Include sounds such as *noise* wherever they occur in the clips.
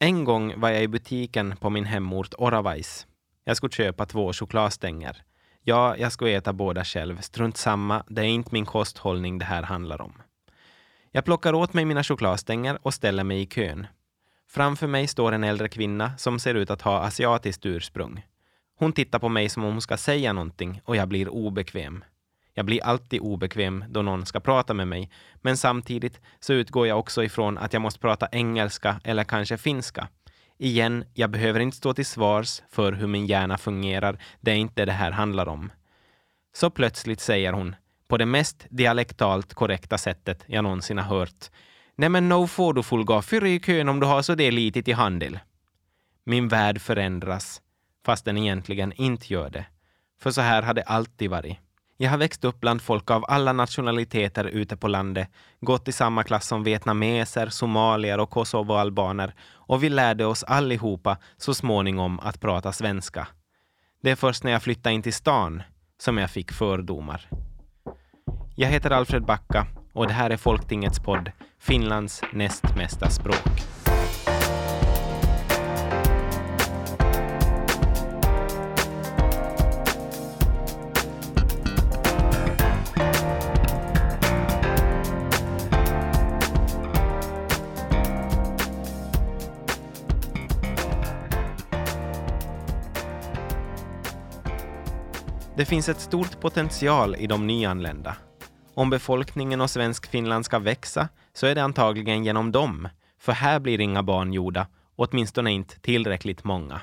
En gång var jag i butiken på min hemort Oravais. Jag skulle köpa två chokladstänger. Ja, jag skulle äta båda själv. Strunt samma, det är inte min kosthållning det här handlar om. Jag plockar åt mig mina chokladstänger och ställer mig i kön. Framför mig står en äldre kvinna som ser ut att ha asiatiskt ursprung. Hon tittar på mig som om hon ska säga någonting och jag blir obekväm. Jag blir alltid obekväm då någon ska prata med mig, men samtidigt så utgår jag också ifrån att jag måste prata engelska eller kanske finska. Igen, jag behöver inte stå till svars för hur min hjärna fungerar. Det är inte det det här handlar om. Så plötsligt säger hon, på det mest dialektalt korrekta sättet jag någonsin har hört. Nej men no får du full gaffyr i kön om du har så det litet i handel. Min värld förändras, fast den egentligen inte gör det. För så här har det alltid varit. Jag har växt upp bland folk av alla nationaliteter ute på landet, gått i samma klass som vietnameser, somalier och kosovoalbaner och vi lärde oss allihopa så småningom att prata svenska. Det är först när jag flyttade in till stan som jag fick fördomar. Jag heter Alfred Backa och det här är Folktingets podd, Finlands näst mesta språk. Det finns ett stort potential i de nyanlända. Om befolkningen och Svensk-Finland ska växa så är det antagligen genom dem, för här blir inga barn gjorda, åtminstone inte tillräckligt många.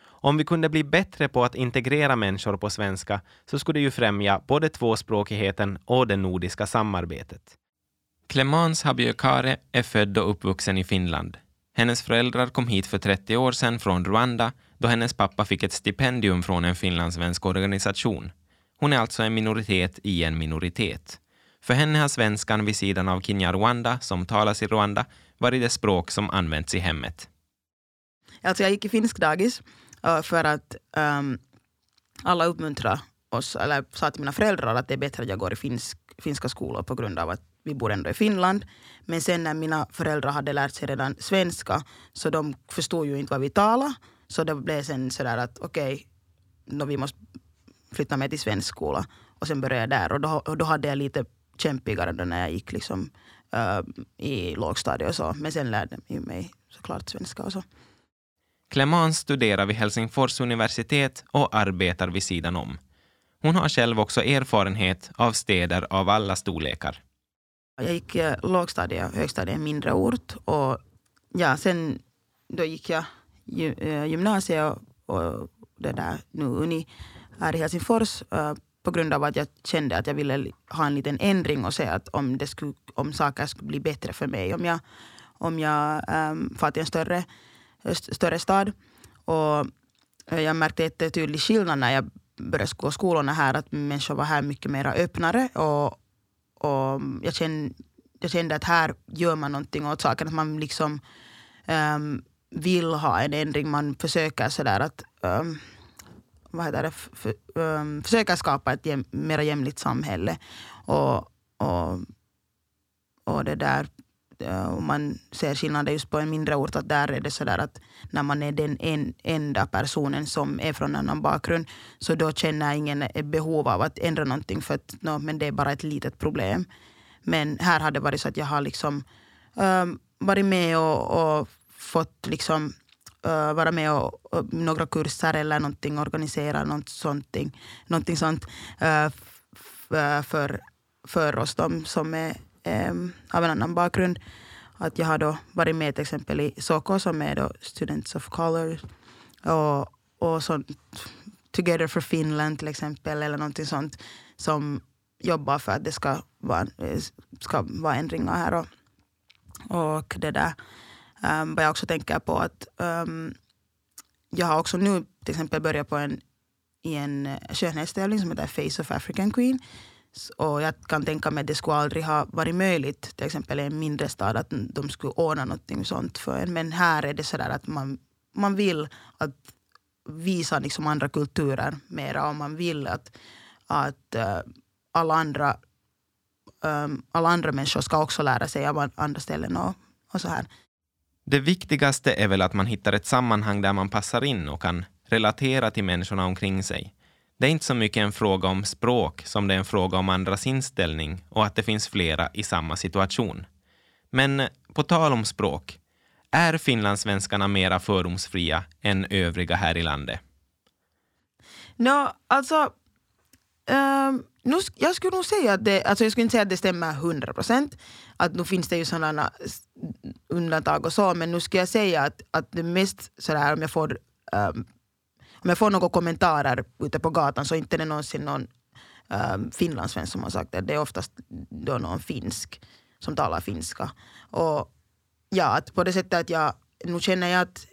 Om vi kunde bli bättre på att integrera människor på svenska så skulle det ju främja både tvåspråkigheten och det nordiska samarbetet. Clemence Habiokare är född och uppvuxen i Finland. Hennes föräldrar kom hit för 30 år sedan från Rwanda då hennes pappa fick ett stipendium från en finlandssvensk organisation. Hon är alltså en minoritet i en minoritet. För henne har svenskan vid sidan av Kinyarwanda, som talas i Rwanda, varit det språk som används i hemmet. Alltså jag gick i finsk dagis eh, för att um, alla uppmuntrade oss, eller sa till mina föräldrar att det är bättre att jag går i finsk, finska skolor på grund av att vi bor ändå i Finland. Men sen när mina föräldrar hade lärt sig redan svenska så de förstod ju inte vad vi talade. Så det blev sen sådär att okej, okay, vi måste flytta med till svensk skola. Och sen började jag där och då, och då hade jag lite kämpigare då när jag gick liksom, uh, i lågstadiet och så. Men sen lärde jag mig såklart svenska och så. Clemence studerar vid Helsingfors universitet och arbetar vid sidan om. Hon har själv också erfarenhet av städer av alla storlekar. Jag gick eh, lågstadiet och högstadiet i en mindre ort och ja, sen då gick jag Eh, gymnasiet och, och det där nu uni här i Helsingfors eh, på grund av att jag kände att jag ville ha en liten ändring och se att om, det skulle, om saker skulle bli bättre för mig om jag, om jag um, far till en större, eh, större stad. Och jag märkte en tydlig skillnad när jag började gå skolorna här att människor var här mycket mer öppnare och, och jag, kände, jag kände att här gör man någonting åt saken. Att man liksom um, vill ha en ändring. Man försöker sådär att um, vad heter det, för, um, ähm, försöka skapa ett jäm, mer jämlikt samhälle. Och, och, och det där, äh, om man ser skillnader just på en mindre ort, att där är det sådär att när man är den en, enda personen som är från en annan bakgrund, så då känner ingen ett behov av att ändra någonting, för att no, men det är bara ett litet problem. Men här har det varit så att jag har liksom um, varit med och, och fått liksom uh, vara med och, och, några kurser eller någonting, organisera något sånt, någonting sånt uh, för, för oss de som är um, av en annan bakgrund. Att jag har då varit med till exempel i SOKO som är då Students of Color och, och sånt, Together for Finland till exempel eller någonting sånt som jobbar för att det ska vara, ska vara ändringar här. Och, och det där. Um, vad jag också tänker på att um, jag har också nu till exempel börjat på en, i en eh, skönhetstävling som heter Face of African Queen. Och jag kan tänka mig att det skulle aldrig ha varit möjligt, till exempel i en mindre stad, att de skulle ordna något sånt för en. Men här är det sådär att man, man vill att visa liksom andra kulturer mera och man vill att, att uh, alla, andra, um, alla andra människor ska också lära sig av andra ställen och, och så här. Det viktigaste är väl att man hittar ett sammanhang där man passar in och kan relatera till människorna omkring sig. Det är inte så mycket en fråga om språk som det är en fråga om andras inställning och att det finns flera i samma situation. Men på tal om språk, är finlandssvenskarna mera fördomsfria än övriga här i landet? No, alltså, um, nu, jag skulle nog säga att det, alltså jag skulle inte säga att det stämmer 100 procent. Att nu finns det ju sådana undantag och så, men nu skulle jag säga att, att det mest sådär om jag får um, om jag får några kommentarer ute på gatan så inte är det någonsin någon ehm, um, finlandssvensk som har sagt det. Det är oftast då någon finsk som talar finska. Och ja, att på det sättet att jag, nu känner jag att,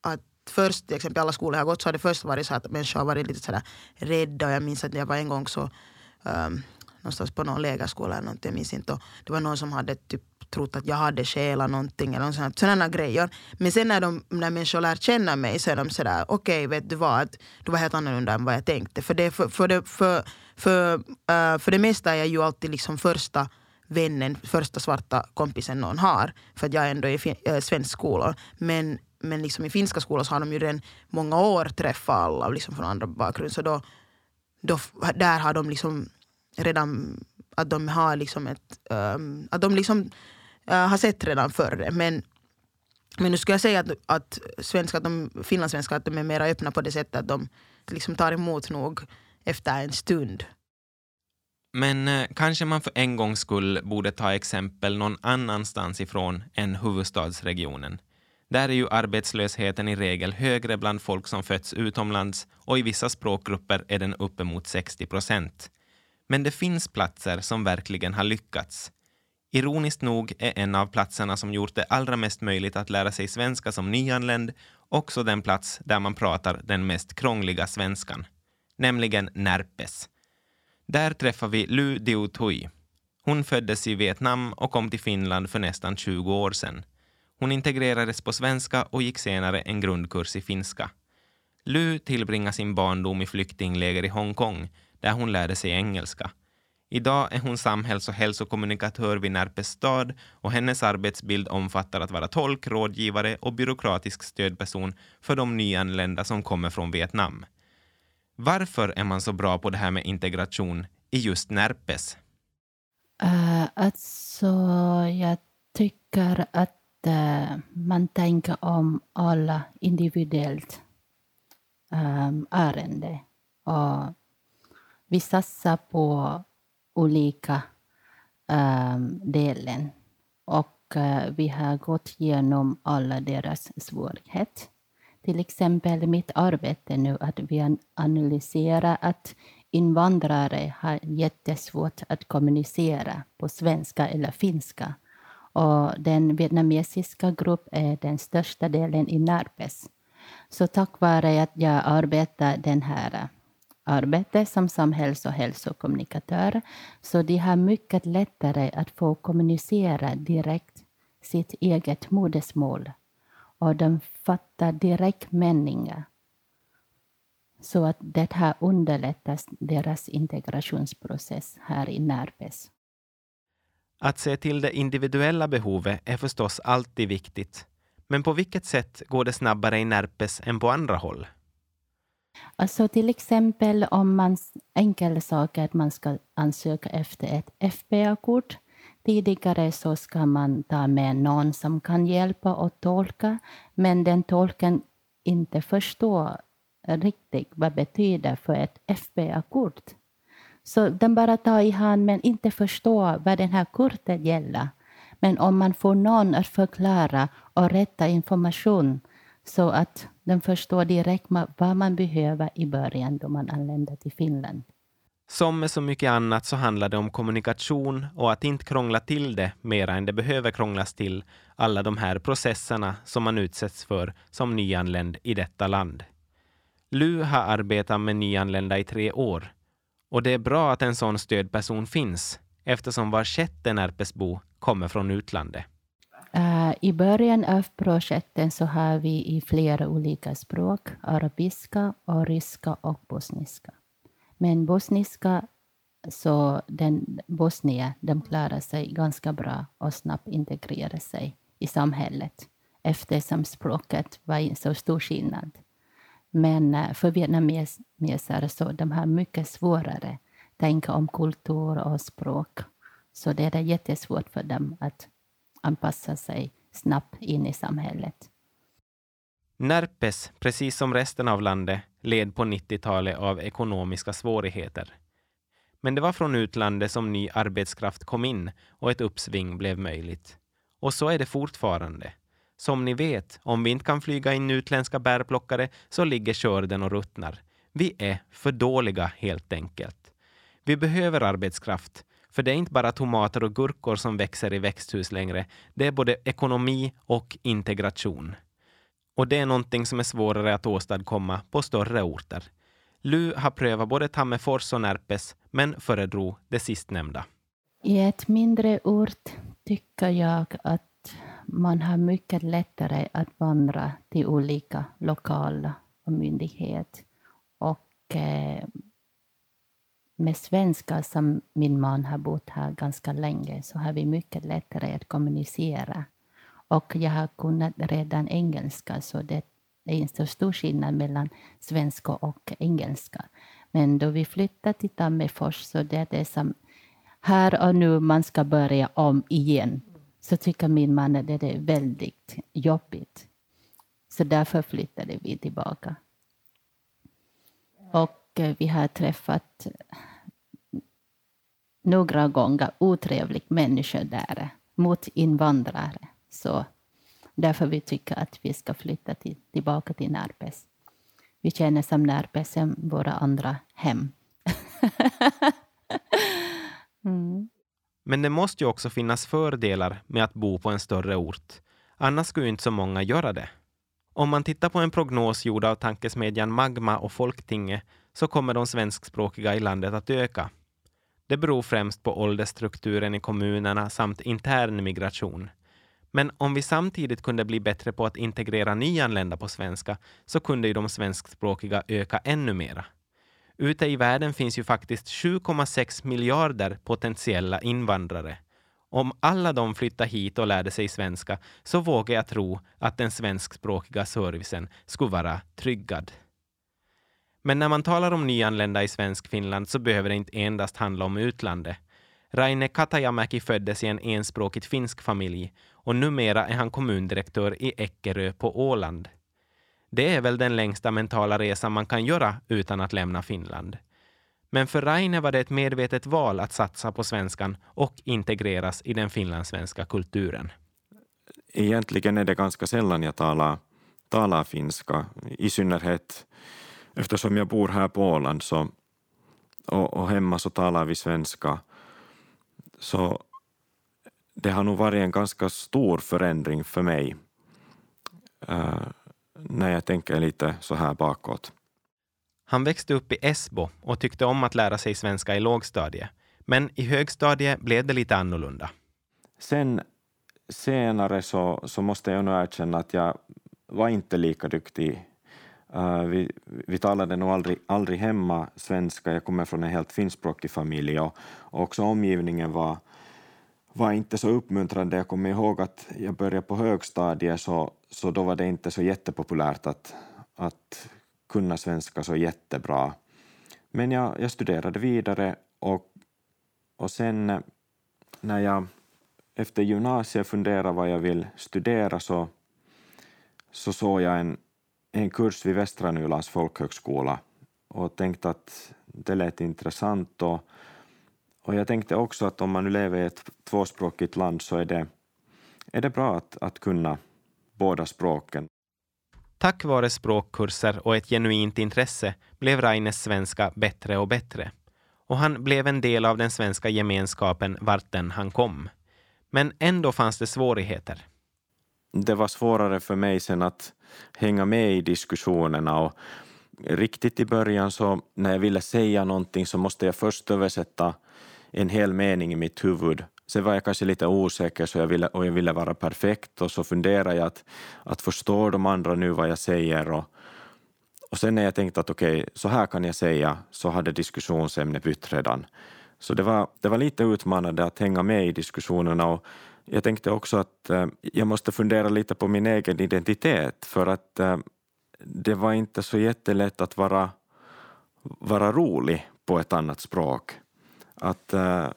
att först, till exempel alla skolor jag har gått så har det först varit så att människor har varit lite sådär rädda och jag minns att jag var en gång så um, någonstans på någon lägerskola eller någonting, jag minns inte. Och det var någon som hade typ trott att jag hade stjälat någonting eller sådana, sådana grejer. Men sen när, de, när människor lär känna mig så är de sådär, okej okay, vet du vad, du var helt annorlunda än vad jag tänkte. För det, för, för, det, för, för, uh, för det mesta är jag ju alltid liksom första vännen, första svarta kompisen någon har. För att jag ändå är i äh, svensk skola. Men, men liksom i finska skolor så har de ju redan många år träffat alla liksom från andra bakgrund. Så då, då, där har de liksom redan att de har liksom ett, um, att de liksom uh, har sett redan förr men men nu skulle jag säga att, att, svenska, att de, finlandssvenskar att de är mer öppna på det sättet att de liksom tar emot nog efter en stund. Men eh, kanske man för en gångs skull borde ta exempel någon annanstans ifrån än huvudstadsregionen. Där är ju arbetslösheten i regel högre bland folk som fötts utomlands och i vissa språkgrupper är den uppemot 60 procent. Men det finns platser som verkligen har lyckats. Ironiskt nog är en av platserna som gjort det allra mest möjligt att lära sig svenska som nyanländ också den plats där man pratar den mest krångliga svenskan, nämligen Närpes. Där träffar vi Lu Diu Thuy. Hon föddes i Vietnam och kom till Finland för nästan 20 år sedan. Hon integrerades på svenska och gick senare en grundkurs i finska. Lu tillbringade sin barndom i flyktingläger i Hongkong där hon lärde sig engelska. Idag är hon samhälls och hälsokommunikatör vid Närpes stad och hennes arbetsbild omfattar att vara tolk, rådgivare och byråkratisk stödperson för de nyanlända som kommer från Vietnam. Varför är man så bra på det här med integration i just Närpes? Uh, alltså, jag tycker att Eh, man tänker om alla individuellt um, ärende. Och vi satsar på olika um, delen och uh, vi har gått igenom alla deras svårigheter. Till exempel mitt arbete nu, att vi analyserar att invandrare har jättesvårt att kommunicera på svenska eller finska. Och den vietnamesiska gruppen är den största delen i Närpes. Så tack vare att jag arbetar den här arbete som samhälls och hälsokommunikatör, så de har mycket lättare att få kommunicera direkt sitt eget modersmål och de fattar direkt meningar. Så att det här underlättar deras integrationsprocess här i Närpes. Att se till det individuella behovet är förstås alltid viktigt. Men på vilket sätt går det snabbare i Närpes än på andra håll? Alltså till exempel om man enkel sak är att man ska ansöka efter ett FBA-kort. Tidigare så ska man ta med någon som kan hjälpa och tolka, men den tolken inte förstår riktigt vad det betyder för ett FBA-kort. Så den bara tar i hand men inte förstår vad den här kortet gäller. Men om man får någon att förklara och rätta information så att den förstår direkt vad man behöver i början då man anländer till Finland. Som med så mycket annat så handlar det om kommunikation och att inte krångla till det mera än det behöver krånglas till, alla de här processerna som man utsätts för som nyanländ i detta land. LU har arbetat med nyanlända i tre år och det är bra att en sån stödperson finns eftersom var sjätte Närpesbo kommer från utlandet. Uh, I början av projekten så har vi i flera olika språk, arabiska, och ryska och bosniska. Men bosniska, så den bosnier, de klarar sig ganska bra och snabbt integrerar sig i samhället. eftersom språket var så stor skillnad. Men eh, för vietnameser så de har mycket svårare att tänka om kultur och språk. Så det är jättesvårt för dem att anpassa sig snabbt in i samhället. Närpes, precis som resten av landet, led på 90-talet av ekonomiska svårigheter. Men det var från utlandet som ny arbetskraft kom in och ett uppsving blev möjligt. Och så är det fortfarande. Som ni vet, om vi inte kan flyga in utländska bärplockare så ligger skörden och ruttnar. Vi är för dåliga helt enkelt. Vi behöver arbetskraft, för det är inte bara tomater och gurkor som växer i växthus längre. Det är både ekonomi och integration. Och det är någonting som är svårare att åstadkomma på större orter. Lu har prövat både Tammerfors och Närpes, men föredrog det sistnämnda. I ett mindre ort tycker jag att man har mycket lättare att vandra till olika lokaler och myndigheter. Och eh, med svenskar som min man har bott här ganska länge så har vi mycket lättare att kommunicera. Och jag har kunnat redan engelska så det är inte så stor skillnad mellan svenska och engelska. Men då vi flyttade till Tammerfors så det är det som här och nu man ska börja om igen. Så tycker min man att det är väldigt jobbigt. Så därför flyttade vi tillbaka. Och eh, vi har träffat några gånger otrevliga människor där mot invandrare. Så därför vi tycker att vi ska flytta till, tillbaka till Närpes. Vi känner som Närpes som våra andra hem. *laughs* mm. Men det måste ju också finnas fördelar med att bo på en större ort. Annars skulle inte så många göra det. Om man tittar på en prognos gjord av tankesmedjan Magma och Folktinget så kommer de svenskspråkiga i landet att öka. Det beror främst på åldersstrukturen i kommunerna samt intern migration. Men om vi samtidigt kunde bli bättre på att integrera nyanlända på svenska så kunde ju de svenskspråkiga öka ännu mera. Ute i världen finns ju faktiskt 7,6 miljarder potentiella invandrare. Om alla de flyttade hit och lärde sig svenska så vågar jag tro att den svenskspråkiga servicen skulle vara tryggad. Men när man talar om nyanlända i svensk Finland så behöver det inte endast handla om utlandet. Raine Katajamäki föddes i en enspråkigt finsk familj och numera är han kommundirektör i Eckerö på Åland. Det är väl den längsta mentala resan man kan göra utan att lämna Finland. Men för Raine var det ett medvetet val att satsa på svenskan och integreras i den finlandssvenska kulturen. Egentligen är det ganska sällan jag talar, talar finska, i synnerhet eftersom jag bor här på Åland så, och, och hemma så talar vi svenska. Så det har nog varit en ganska stor förändring för mig uh, när jag tänker lite så här bakåt. Han växte upp i Esbo och tyckte om att lära sig svenska i lågstadiet. Men i högstadiet blev det lite annorlunda. Sen senare så, så måste jag nog erkänna att jag var inte lika duktig. Uh, vi, vi talade nog aldrig, aldrig hemma svenska. Jag kommer från en helt finskspråkig familj och, och också omgivningen var, var inte så uppmuntrande. Jag kommer ihåg att jag började på högstadiet så, så då var det inte så jättepopulärt att, att kunna svenska så jättebra. Men jag, jag studerade vidare och, och sen när jag efter gymnasiet funderade vad jag vill studera så, så såg jag en, en kurs vid Västra Nylands folkhögskola och tänkte att det lät intressant och och jag tänkte också att om man nu lever i ett tvåspråkigt land så är det, är det bra att, att kunna båda språken. Tack vare språkkurser och ett genuint intresse blev Raines svenska bättre och bättre. Och han blev en del av den svenska gemenskapen vart den han kom. Men ändå fanns det svårigheter. Det var svårare för mig sen att hänga med i diskussionerna och riktigt i början så när jag ville säga någonting så måste jag först översätta en hel mening i mitt huvud. Sen var jag kanske lite osäker så jag ville, och jag ville vara perfekt och så funderade jag att, att förstår de andra nu vad jag säger och, och sen när jag tänkte att okej, okay, så här kan jag säga, så hade diskussionsämnet bytt redan. Så det var, det var lite utmanande att hänga med i diskussionerna och jag tänkte också att eh, jag måste fundera lite på min egen identitet för att eh, det var inte så jättelätt att vara, vara rolig på ett annat språk. Att, eh,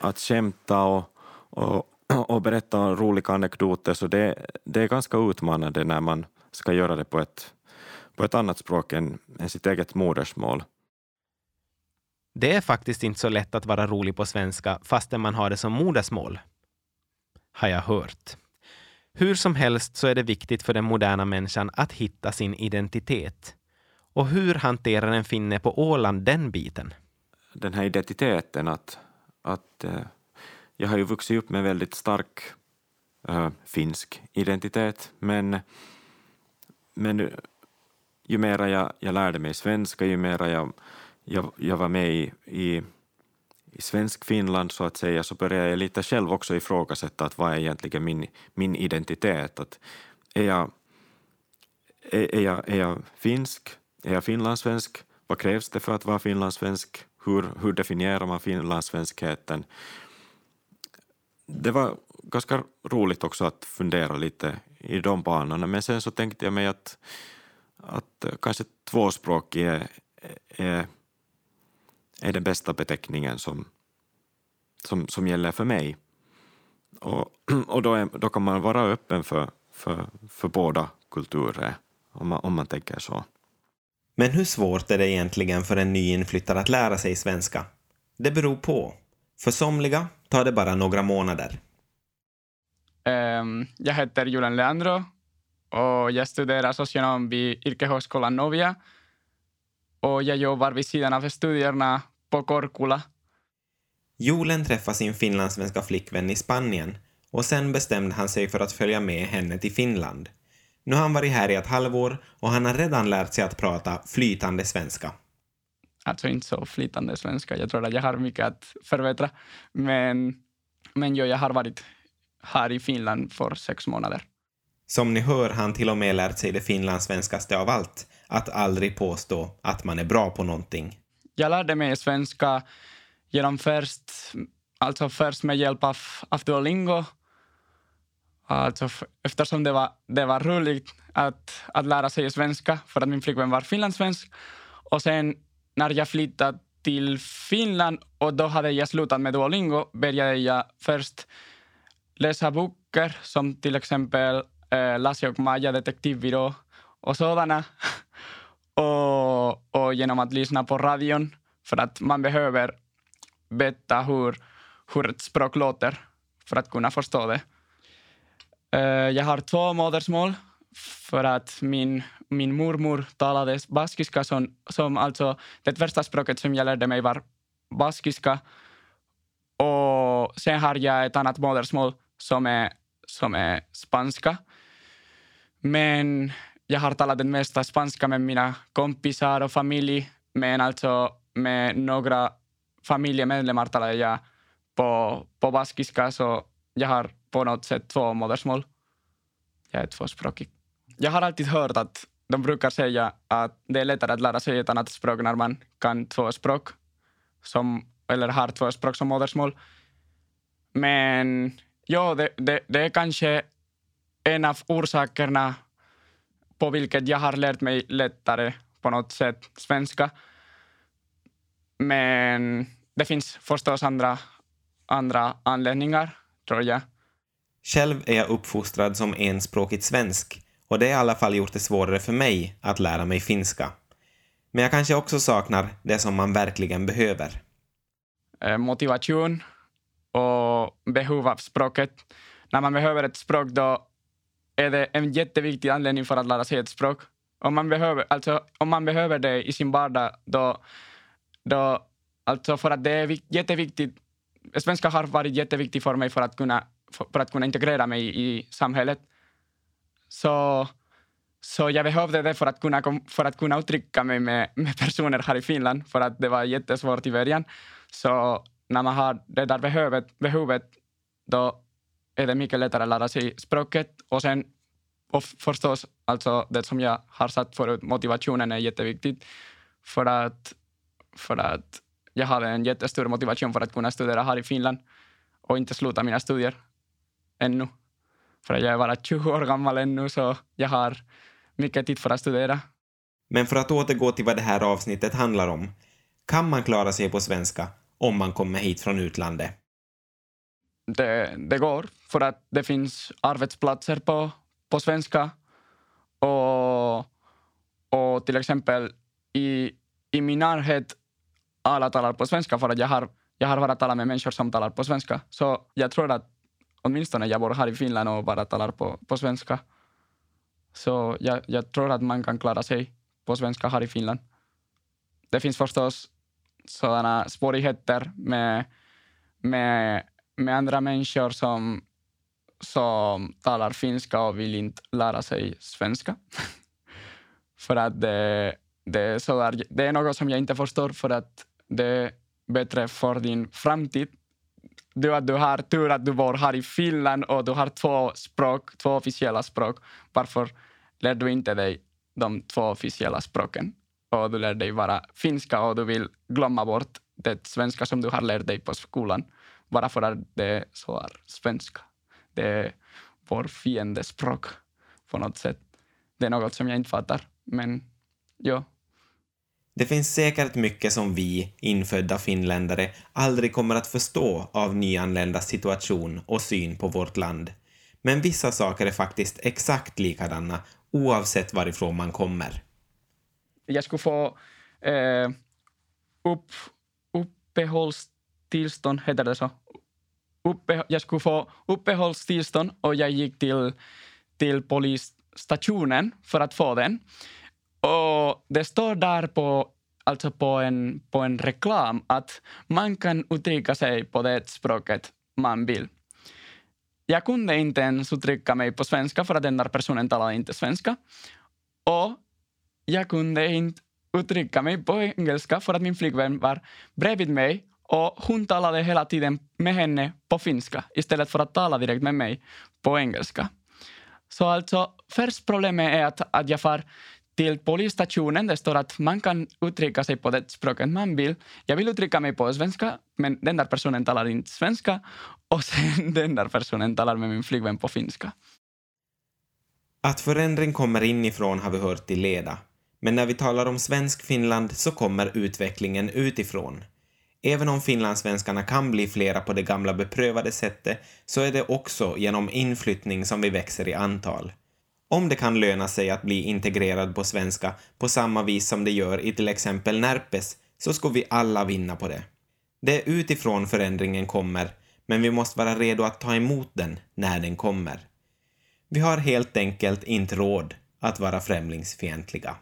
att skämta och, och, och berätta roliga anekdoter, så det, det är ganska utmanande när man ska göra det på ett, på ett annat språk än, än sitt eget modersmål. Det är faktiskt inte så lätt att vara rolig på svenska fastän man har det som modersmål, har jag hört. Hur som helst så är det viktigt för den moderna människan att hitta sin identitet. Och hur hanterar en finne på Åland den biten? Den här identiteten att, att eh, jag har ju vuxit upp med väldigt stark eh, finsk identitet, men, men ju mer jag, jag lärde mig svenska, ju mer jag jag, jag var med i, i, i svensk Finland så att säga, så började jag lite själv också ifrågasätta att vad är egentligen min, min identitet? Att är, jag, är, är, jag, är jag finsk? Är jag finlandssvensk? Vad krävs det för att vara finlandssvensk? Hur, hur definierar man finlandssvenskheten? Det var ganska roligt också att fundera lite i de banorna, men sen så tänkte jag mig att, att kanske tvåspråkig är, är är den bästa beteckningen som, som, som gäller för mig. Och, *clears throat* och då, är, då kan man vara öppen för, för, för båda kulturer, om man, om man tänker så. Men hur svårt är det egentligen för en nyinflyttad att lära sig svenska? Det beror på. För somliga tar det bara några månader. Um, jag heter Julian Leandro och jag studerar socionom vid Yrkeshögskolan Novia och jag jobbar vid sidan av studierna på Korkula. Julen träffade sin finlandssvenska flickvän i Spanien och sen bestämde han sig för att följa med henne till Finland. Nu har han varit här i ett halvår och han har redan lärt sig att prata flytande svenska. Alltså inte så flytande svenska. Jag tror att jag har mycket att förbättra. Men, men jag har varit här i Finland för sex månader. Som ni hör har han till och med lärt sig det finlandssvenskaste av allt, att aldrig påstå att man är bra på någonting. Jag lärde mig svenska genom först, alltså först med hjälp av, av Duolingo. Alltså eftersom det var, det var roligt att, att lära sig svenska för att min flickvän var finlandssvensk. Och sen när jag flyttade till Finland och då hade jag slutat med Duolingo började jag först läsa böcker som till exempel eh, Lasse och Maja detektivbyrå och sådana. *laughs* och, och genom att lyssna på radion för att man behöver veta hur, hur ett språk låter för att kunna förstå det. Eh, jag har två modersmål för att min, min mormor talade baskiska som, som alltså det första språket som jag lärde mig var baskiska. Och sen har jag ett annat modersmål som är, som är spanska. Men jag har talat det mesta spanska med mina kompisar och familj. Men alltså med några familjemedlemmar talar jag på, på baskiska så jag har på något sätt två modersmål. Jag är tvåspråkig. Jag har alltid hört att de brukar säga att det är lättare att lära sig ett annat språk när man kan två språk som, eller har två språk som modersmål. Men ja, det, det, det är kanske en av orsakerna på vilket jag har lärt mig lättare på något sätt svenska. Men det finns förstås andra, andra anledningar, tror jag. Själv är jag uppfostrad som enspråkigt svensk och det har i alla fall gjort det svårare för mig att lära mig finska. Men jag kanske också saknar det som man verkligen behöver. Eh, motivation och behov av språket. När man behöver ett språk då är det en jätteviktig anledning för att lära sig ett språk. Om man behöver, alltså, om man behöver det i sin vardag då, då alltså för att det är jätteviktigt. Svenska har varit jätteviktigt för mig för att kunna, för att kunna integrera mig i samhället. Så, så jag behövde det för att kunna, för att kunna uttrycka mig med, med personer här i Finland, för att det var jättesvårt i början. Så när man har det där behovet, behovet då är det mycket lättare att lära sig språket. Och sen och förstås, alltså det som jag har sagt förut, motivationen är jätteviktigt. För att, för att jag hade en jättestor motivation för att kunna studera här i Finland och inte sluta mina studier ännu. För jag är bara 20 år gammal ännu så jag har mycket tid för att studera. Men för att återgå till vad det här avsnittet handlar om. Kan man klara sig på svenska om man kommer hit från utlandet? Det, det går, för att det finns arbetsplatser på, på svenska. Och, och till exempel i, i min närhet alla talar på svenska för att jag har, jag har bara talat med människor som talar på svenska. Så jag tror att åtminstone jag bor här i Finland och bara talar på, på svenska. Så jag, jag tror att man kan klara sig på svenska här i Finland. Det finns förstås sådana svårigheter med, med, med andra människor som, som talar finska och vill inte lära sig svenska. *laughs* för att det, det, är sådär, det är något som jag inte förstår för att det är bättre för din framtid. Du, att du har tur att du bor här i Finland och du har två språk, två officiella språk. Varför lär du inte dig de två officiella språken? Och du lär dig bara finska och du vill glömma bort det svenska som du har lärt dig på skolan. Bara för att det är så är svenska. Det är vår fiendespråk på något sätt. Det är något som jag inte fattar. Men ja, det finns säkert mycket som vi, infödda finländare, aldrig kommer att förstå av nyanländas situation och syn på vårt land. Men vissa saker är faktiskt exakt likadana oavsett varifrån man kommer. Jag skulle få eh, upp, uppehållstillstånd, heter det så? Uppe, jag skulle få uppehållstillstånd och jag gick till, till polisstationen för att få den. Och det står där på, alltså på, en, på en reklam att man kan uttrycka sig på det språket man vill. Jag kunde inte ens uttrycka mig på svenska för att den där personen talade inte svenska. Och jag kunde inte uttrycka mig på engelska för att min flickvän var bredvid mig och hon talade hela tiden med henne på finska istället för att tala direkt med mig på engelska. Så alltså, först problemet är att, att jag får till polisstationen. Det står att man kan uttrycka sig på det språket man vill. Jag vill uttrycka mig på svenska, men den där personen talar inte svenska och sen *laughs* den där personen talar med min flickvän på finska. Att förändring kommer inifrån har vi hört i leda. Men när vi talar om svensk Finland så kommer utvecklingen utifrån. Även om finlandssvenskarna kan bli flera på det gamla beprövade sättet så är det också genom inflyttning som vi växer i antal. Om det kan löna sig att bli integrerad på svenska på samma vis som det gör i till exempel Närpes så ska vi alla vinna på det. Det är utifrån förändringen kommer, men vi måste vara redo att ta emot den när den kommer. Vi har helt enkelt inte råd att vara främlingsfientliga.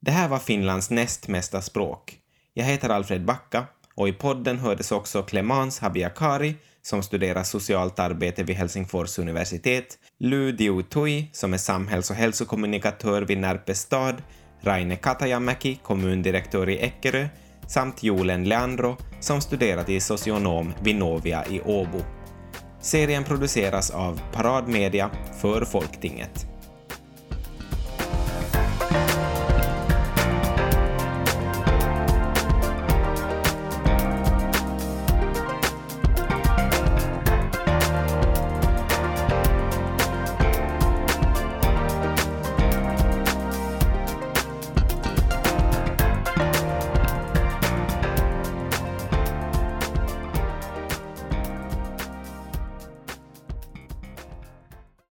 Det här var Finlands näst mesta språk. Jag heter Alfred Backa och i podden hördes också Clemens Habiakari som studerar socialt arbete vid Helsingfors universitet, Lu Diutui, som är samhälls och hälsokommunikatör vid Närpes stad, Raine Katajamäki, kommundirektör i Eckerö, samt Jolen Leandro som studerar till socionom vid Novia i Åbo. Serien produceras av Paradmedia för Folktinget.